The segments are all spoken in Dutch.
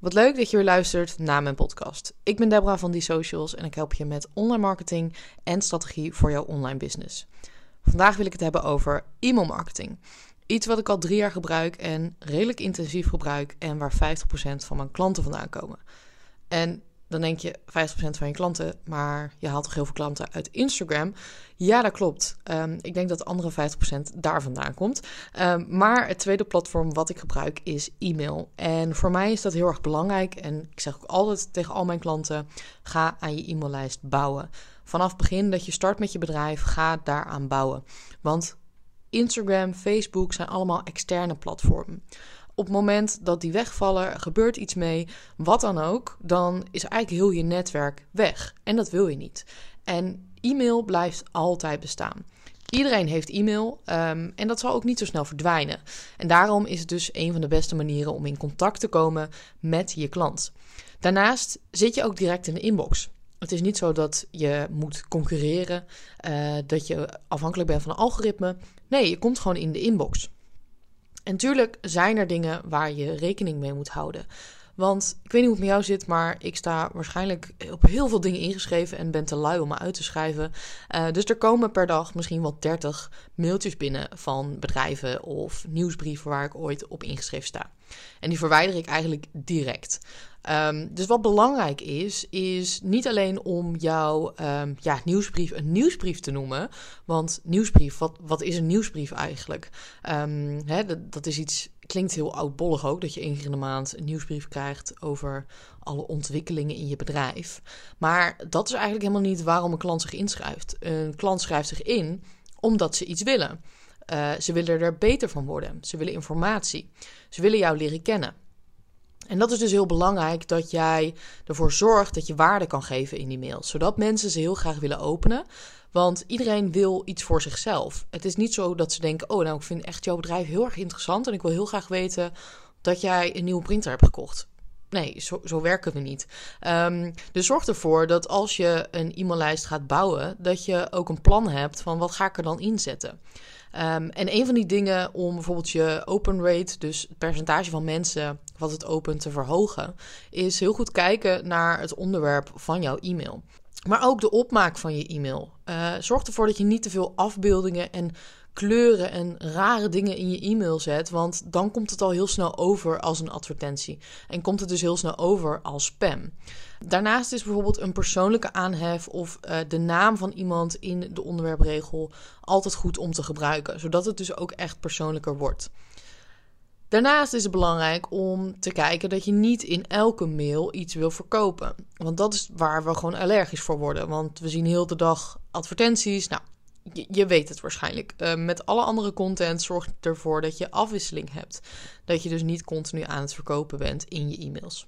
Wat leuk dat je weer luistert naar mijn podcast. Ik ben Deborah van Die Socials en ik help je met online marketing en strategie voor jouw online business. Vandaag wil ik het hebben over e-mailmarketing. Iets wat ik al drie jaar gebruik en redelijk intensief gebruik en waar 50% van mijn klanten vandaan komen. En dan denk je 50% van je klanten, maar je haalt toch heel veel klanten uit Instagram. Ja, dat klopt. Um, ik denk dat de andere 50% daar vandaan komt. Um, maar het tweede platform wat ik gebruik is e-mail. En voor mij is dat heel erg belangrijk. En ik zeg ook altijd tegen al mijn klanten: ga aan je e-maillijst bouwen. Vanaf begin dat je start met je bedrijf, ga daaraan bouwen. Want Instagram, Facebook zijn allemaal externe platformen op het moment dat die wegvallen, gebeurt iets mee, wat dan ook, dan is eigenlijk heel je netwerk weg. En dat wil je niet. En e-mail blijft altijd bestaan. Iedereen heeft e-mail um, en dat zal ook niet zo snel verdwijnen. En daarom is het dus een van de beste manieren om in contact te komen met je klant. Daarnaast zit je ook direct in de inbox. Het is niet zo dat je moet concurreren, uh, dat je afhankelijk bent van een algoritme. Nee, je komt gewoon in de inbox. En natuurlijk zijn er dingen waar je rekening mee moet houden. Want ik weet niet hoe het met jou zit, maar ik sta waarschijnlijk op heel veel dingen ingeschreven en ben te lui om me uit te schrijven. Uh, dus er komen per dag misschien wel 30 mailtjes binnen van bedrijven of nieuwsbrieven waar ik ooit op ingeschreven sta. En die verwijder ik eigenlijk direct. Um, dus wat belangrijk is, is niet alleen om jouw um, ja, nieuwsbrief een nieuwsbrief te noemen. Want nieuwsbrief, wat, is een nieuwsbrief eigenlijk? Um, hè, dat, dat is iets, klinkt heel oudbollig ook, dat je één keer in de maand een nieuwsbrief krijgt over alle ontwikkelingen in je bedrijf. Maar dat is eigenlijk helemaal niet waarom een klant zich inschrijft. Een klant schrijft zich in omdat ze iets willen. Uh, ze willen er beter van worden. Ze willen informatie. Ze willen jou leren kennen. En dat is dus heel belangrijk dat jij ervoor zorgt dat je waarde kan geven in die mails. Zodat mensen ze heel graag willen openen. Want iedereen wil iets voor zichzelf. Het is niet zo dat ze denken: Oh, nou, ik vind echt jouw bedrijf heel erg interessant. En ik wil heel graag weten dat jij een nieuwe printer hebt gekocht. Nee, zo, zo werken we niet. Um, dus zorg ervoor dat als je een e-maillijst gaat bouwen, dat je ook een plan hebt van wat ga ik er dan inzetten. Um, en een van die dingen om bijvoorbeeld je open rate, dus het percentage van mensen wat het opent, te verhogen, is heel goed kijken naar het onderwerp van jouw e-mail. Maar ook de opmaak van je e-mail. Uh, zorg ervoor dat je niet te veel afbeeldingen en kleuren en rare dingen in je e-mail zet. Want dan komt het al heel snel over als een advertentie. En komt het dus heel snel over als spam. Daarnaast is bijvoorbeeld een persoonlijke aanhef of uh, de naam van iemand in de onderwerpregel altijd goed om te gebruiken. Zodat het dus ook echt persoonlijker wordt. Daarnaast is het belangrijk om te kijken dat je niet in elke mail iets wil verkopen. Want dat is waar we gewoon allergisch voor worden. Want we zien heel de dag advertenties. Nou, je, weet het waarschijnlijk. Uh, met alle andere content zorgt ervoor dat je afwisseling hebt. Dat je dus niet continu aan het verkopen bent in je e-mails.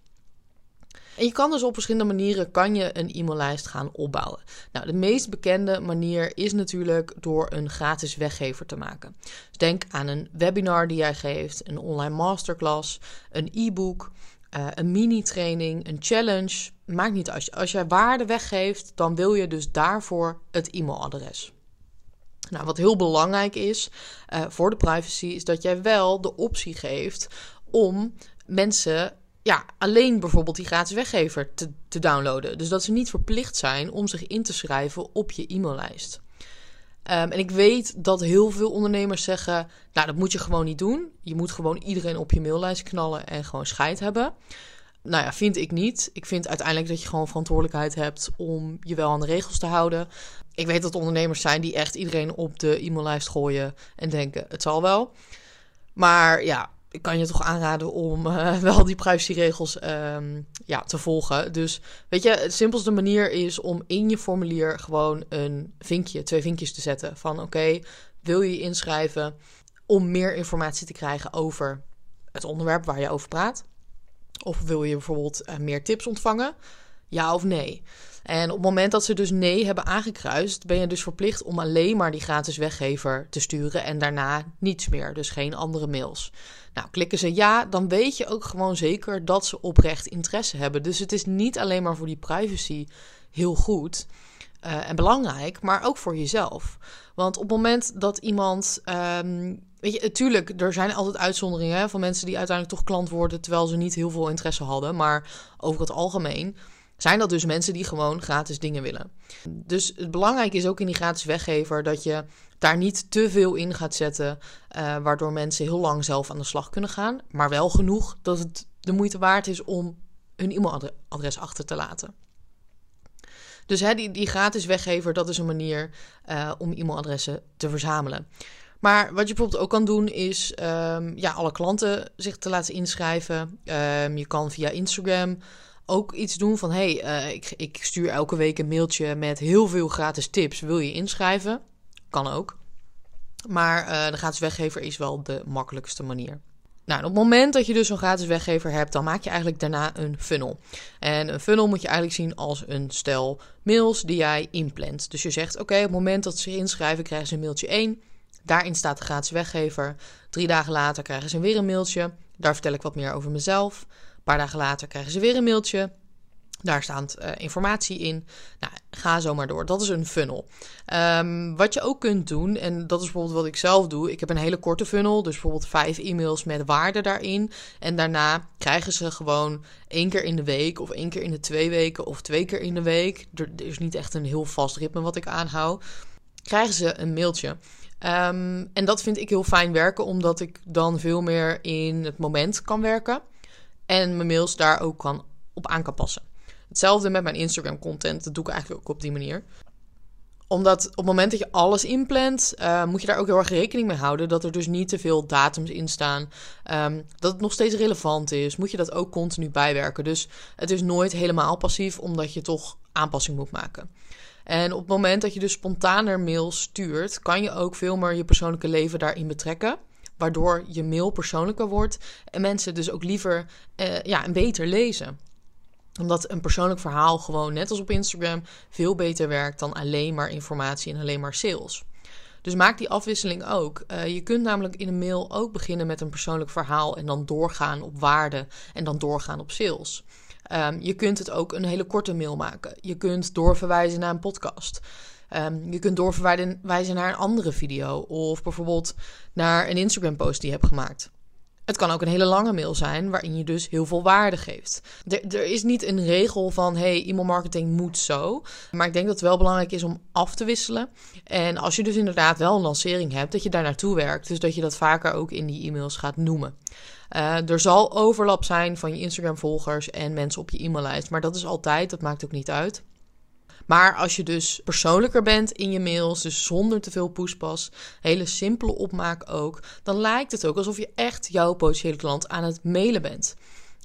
En je kan dus op verschillende manieren kan je een e-maillijst gaan opbouwen. Nou, de meest bekende manier is natuurlijk door een gratis weggever te maken. Dus denk aan een webinar die jij geeft, een online masterclass, een e-book, uh, een mini-training, een challenge. Maakt niet uit. Als jij waarde weggeeft, dan wil je dus daarvoor het e-mailadres. Nou, wat heel belangrijk is uh, voor de privacy, is dat jij wel de optie geeft om mensen ja, alleen bijvoorbeeld die gratis weggever te, te downloaden. Dus dat ze niet verplicht zijn om zich in te schrijven op je e-maillijst. Um, en ik weet dat heel veel ondernemers zeggen: Nou, dat moet je gewoon niet doen. Je moet gewoon iedereen op je maillijst knallen en gewoon scheid hebben. Nou ja, vind ik niet. Ik vind uiteindelijk dat je gewoon verantwoordelijkheid hebt om je wel aan de regels te houden. Ik weet dat ondernemers zijn die echt iedereen op de e-maillijst gooien en denken: het zal wel. Maar ja, ik kan je toch aanraden om uh, wel die privacyregels um, ja, te volgen. Dus weet je, de simpelste manier is om in je formulier gewoon een vinkje, twee vinkjes te zetten. Van oké, wil je je inschrijven om meer informatie te krijgen over het onderwerp waar je over praat? Of wil je bijvoorbeeld uh, meer tips ontvangen? Ja of nee? En op het moment dat ze dus nee hebben aangekruist, ben je dus verplicht om alleen maar die gratis weggever te sturen en daarna niets meer. Dus geen andere mails. Nou, klikken ze ja, dan weet je ook gewoon zeker dat ze oprecht interesse hebben. Dus het is niet alleen maar voor die privacy heel goed. Uh, en belangrijk, maar ook voor jezelf. Want op het moment dat iemand um, weet je, natuurlijk, er zijn altijd uitzonderingen van mensen die uiteindelijk toch klant worden terwijl ze niet heel veel interesse hadden. Maar over het algemeen zijn dat dus mensen die gewoon gratis dingen willen. Dus het belangrijke is ook in die gratis weggever dat je daar niet te veel in gaat zetten, uh, waardoor mensen heel lang zelf aan de slag kunnen gaan, maar wel genoeg dat het de moeite waard is om hun e-mailadres achter te laten. Dus hè, die, die gratis weggever, dat is een manier uh, om e-mailadressen te verzamelen. Maar wat je bijvoorbeeld ook kan doen, is um, ja, alle klanten zich te laten inschrijven. Um, je kan via Instagram ook iets doen van: hey, uh, ik, ik stuur elke week een mailtje met heel veel gratis tips. Wil je inschrijven? Kan ook. Maar uh, de gratis weggever is wel de makkelijkste manier. Nou, op het moment dat je dus zo'n gratis weggever hebt, dan maak je eigenlijk daarna een funnel. En een funnel moet je eigenlijk zien als een stel mails die jij inplant. Dus je zegt: Oké, op het moment dat ze inschrijven, krijgen ze een mailtje 1. Daarin staat de gratis weggever. Drie dagen later krijgen ze weer een mailtje. Daar vertel ik wat meer over mezelf. Paar dagen later krijgen ze weer een mailtje. Daar staat uh, informatie in. Nou, ga zo maar door. Dat is een funnel. Um, wat je ook kunt doen, en dat is bijvoorbeeld wat ik zelf doe. Ik heb een hele korte funnel, dus bijvoorbeeld vijf e-mails met waarde daarin. En daarna krijgen ze gewoon één keer in de week, of één keer in de twee weken, of twee keer in de week. Er, is niet echt een heel vast ritme wat ik aanhoud. Krijgen ze een mailtje. Um, en dat vind ik heel fijn werken, omdat ik dan veel meer in het moment kan werken. En mijn mails daar ook kan, op aan kan passen. Hetzelfde met mijn Instagram content. Dat doe ik eigenlijk ook op die manier. Omdat op het moment dat je alles inplant, uh, moet je daar ook heel erg rekening mee houden. Dat er dus niet te veel datums in staan. Um, dat het nog steeds relevant is. Moet je dat ook continu bijwerken. Dus het is nooit helemaal passief, omdat je toch aanpassing moet maken. En op het moment dat je dus spontaner mails stuurt, kan je ook veel meer je persoonlijke leven daarin betrekken. Waardoor je mail persoonlijker wordt en mensen dus ook liever uh, ja, en beter lezen omdat een persoonlijk verhaal gewoon, net als op Instagram, veel beter werkt dan alleen maar informatie en alleen maar sales. Dus maak die afwisseling ook. Uh, je kunt namelijk in een mail ook beginnen met een persoonlijk verhaal en dan doorgaan op waarde en dan doorgaan op sales. Um, je kunt het ook een hele korte mail maken. Je kunt doorverwijzen naar een podcast. Um, je kunt doorverwijzen naar een andere video of bijvoorbeeld naar een Instagram post die je hebt gemaakt. Het kan ook een hele lange mail zijn, waarin je dus heel veel waarde geeft. Er, er is niet een regel van, hey, e-mailmarketing moet zo. Maar ik denk dat het wel belangrijk is om af te wisselen. En als je dus inderdaad wel een lancering hebt, dat je daar naartoe werkt. Dus dat je dat vaker ook in die e-mails gaat noemen. Uh, er zal overlap zijn van je Instagram-volgers en mensen op je e-maillijst. Maar dat is altijd, dat maakt ook niet uit. Maar als je dus persoonlijker bent in je mails, dus zonder te veel poespas, hele simpele opmaak ook, dan lijkt het ook alsof je echt jouw potentiële klant aan het mailen bent.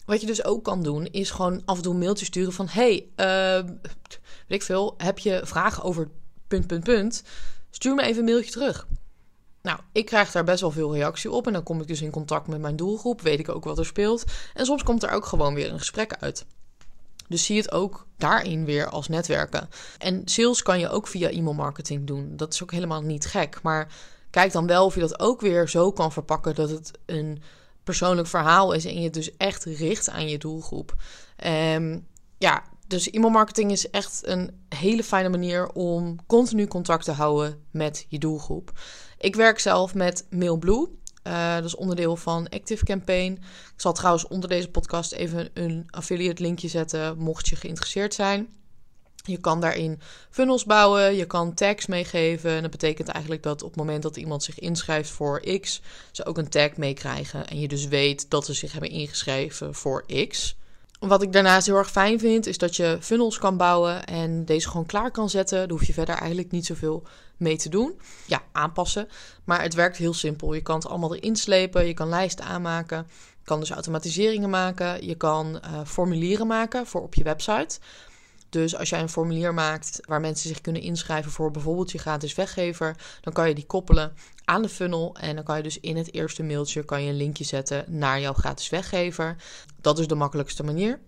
Wat je dus ook kan doen, is gewoon af en toe een mailtje sturen van: Hey, uh, weet ik veel, heb je vragen over punt, punt, punt? Stuur me even een mailtje terug. Nou, ik krijg daar best wel veel reactie op en dan kom ik dus in contact met mijn doelgroep, weet ik ook wat er speelt. En soms komt er ook gewoon weer een gesprek uit. Dus zie het ook daarin weer als netwerken. En sales kan je ook via e-mailmarketing doen. Dat is ook helemaal niet gek. Maar kijk dan wel of je dat ook weer zo kan verpakken dat het een persoonlijk verhaal is en je het dus echt richt aan je doelgroep. Um, ja, dus e-mailmarketing is echt een hele fijne manier om continu contact te houden met je doelgroep. Ik werk zelf met MailBlue. Uh, dat is onderdeel van Active Campaign. Ik zal trouwens onder deze podcast even een affiliate linkje zetten, mocht je geïnteresseerd zijn. Je kan daarin funnels bouwen, je kan tags meegeven. En dat betekent eigenlijk dat op het moment dat iemand zich inschrijft voor X, ze ook een tag meekrijgen. En je dus weet dat ze zich hebben ingeschreven voor X. Wat ik daarnaast heel erg fijn vind, is dat je funnels kan bouwen en deze gewoon klaar kan zetten. Daar hoef je verder eigenlijk niet zoveel mee te doen. Ja, aanpassen. Maar het werkt heel simpel. Je kan het allemaal erin slepen. Je kan lijsten aanmaken. Je kan dus automatiseringen maken. Je kan uh, formulieren maken voor op je website. Dus als jij een formulier maakt waar mensen zich kunnen inschrijven voor bijvoorbeeld je gratis weggever, dan kan je die koppelen aan de funnel en dan kan je dus in het eerste mailtje kan je een linkje zetten naar jouw gratis weggever. Dat is de makkelijkste manier.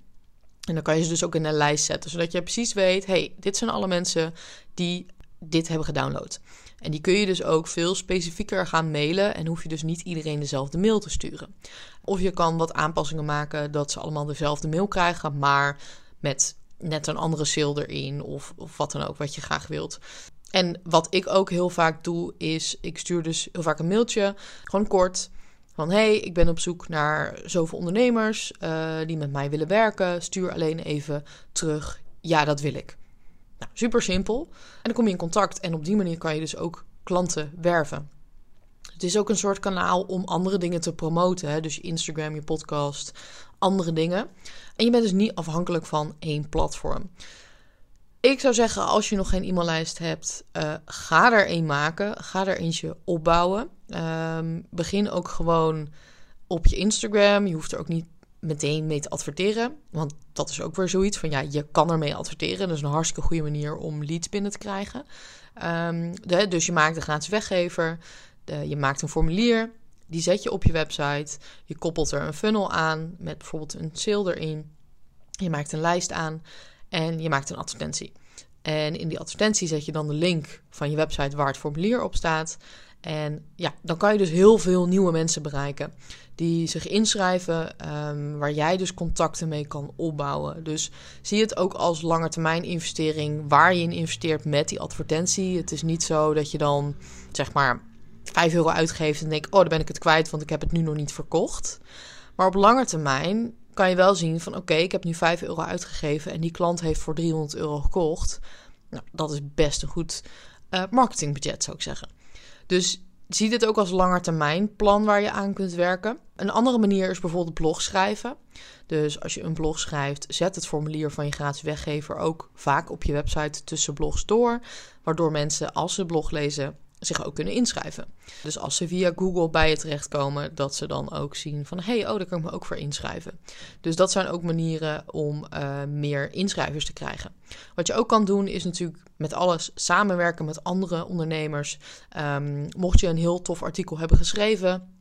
En dan kan je ze dus ook in een lijst zetten, zodat je precies weet: hey, dit zijn alle mensen die dit hebben gedownload. En die kun je dus ook veel specifieker gaan mailen en hoef je dus niet iedereen dezelfde mail te sturen. Of je kan wat aanpassingen maken dat ze allemaal dezelfde mail krijgen, maar met net een andere sale erin of, of wat dan ook wat je graag wilt. En wat ik ook heel vaak doe, is ik stuur dus heel vaak een mailtje, gewoon kort. Van hey, ik ben op zoek naar zoveel ondernemers uh, die met mij willen werken. Stuur alleen even terug. Ja, dat wil ik. Nou, super simpel. En dan kom je in contact en op die manier kan je dus ook klanten werven. Het is ook een soort kanaal om andere dingen te promoten. Hè? Dus je Instagram, je podcast, andere dingen. En je bent dus niet afhankelijk van één platform. Ik zou zeggen, als je nog geen e-maillijst hebt, uh, ga er een maken. Ga er eentje opbouwen. Um, begin ook gewoon op je Instagram. Je hoeft er ook niet meteen mee te adverteren. Want dat is ook weer zoiets van ja, je kan ermee adverteren. Dat is een hartstikke goede manier om leads binnen te krijgen. De, dus je maakt een gratis weggever. De, je maakt een formulier. Die zet je op je website. Je koppelt er een funnel aan met bijvoorbeeld een sale erin. Je maakt een lijst aan en je maakt een advertentie. En in die advertentie zet je dan de link van je website waar het formulier op staat. En ja, dan kan je dus heel veel nieuwe mensen bereiken die zich inschrijven, um, waar jij dus contacten mee kan opbouwen. Dus zie het ook als langetermijn investering waar je in investeert met die advertentie. Het is niet zo dat je dan zeg maar 5 euro uitgeeft en denkt, oh, dan ben ik het kwijt, want ik heb het nu nog niet verkocht. Maar op lange termijn kan je wel zien van, oké, ik heb nu 5 euro uitgegeven en die klant heeft voor 300 euro gekocht. Nou, dat is best een goed uh, marketingbudget, zou ik zeggen. Dus zie dit ook als langetermijn plan waar je aan kunt werken. Een andere manier is bijvoorbeeld blog schrijven. Dus als je een blog schrijft, zet het formulier van je gratis weggever ook vaak op je website tussen blogs door. Waardoor mensen, als ze blog lezen, zich ook kunnen inschrijven. Dus als ze via Google bij je terechtkomen, dat ze dan ook zien van hey, oh, daar kan ik me ook voor inschrijven. Dus dat zijn ook manieren om uh, meer inschrijvers te krijgen. Wat je ook kan doen, is natuurlijk met alles samenwerken met andere ondernemers. Um, mocht je een heel tof artikel hebben geschreven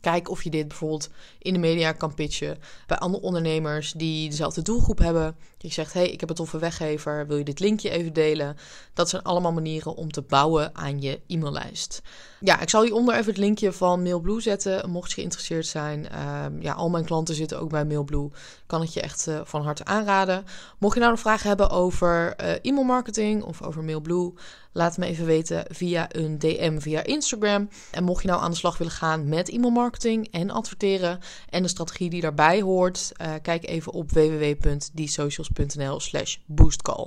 Kijk of je dit bijvoorbeeld in de media kan pitchen bij andere ondernemers die dezelfde doelgroep hebben. Je zegt: hey, ik heb een toffe weggever, wil je dit linkje even delen? Dat zijn allemaal manieren om te bouwen aan je e-maillijst. Ja, ik zal hieronder even het linkje van Mailblue zetten, mocht je geïnteresseerd zijn. Um, ja, al mijn klanten zitten ook bij Mailblue. Kan het je echt uh, van harte aanraden. Mocht je nou nog vragen hebben over uh, e-mailmarketing of over Mailblue, laat me even weten via een DM via Instagram. En mocht je nou aan de slag willen gaan met e-mailmarketing en adverteren en de strategie die daarbij hoort, uh, kijk even op www.diesocials.nl/slash boostcall.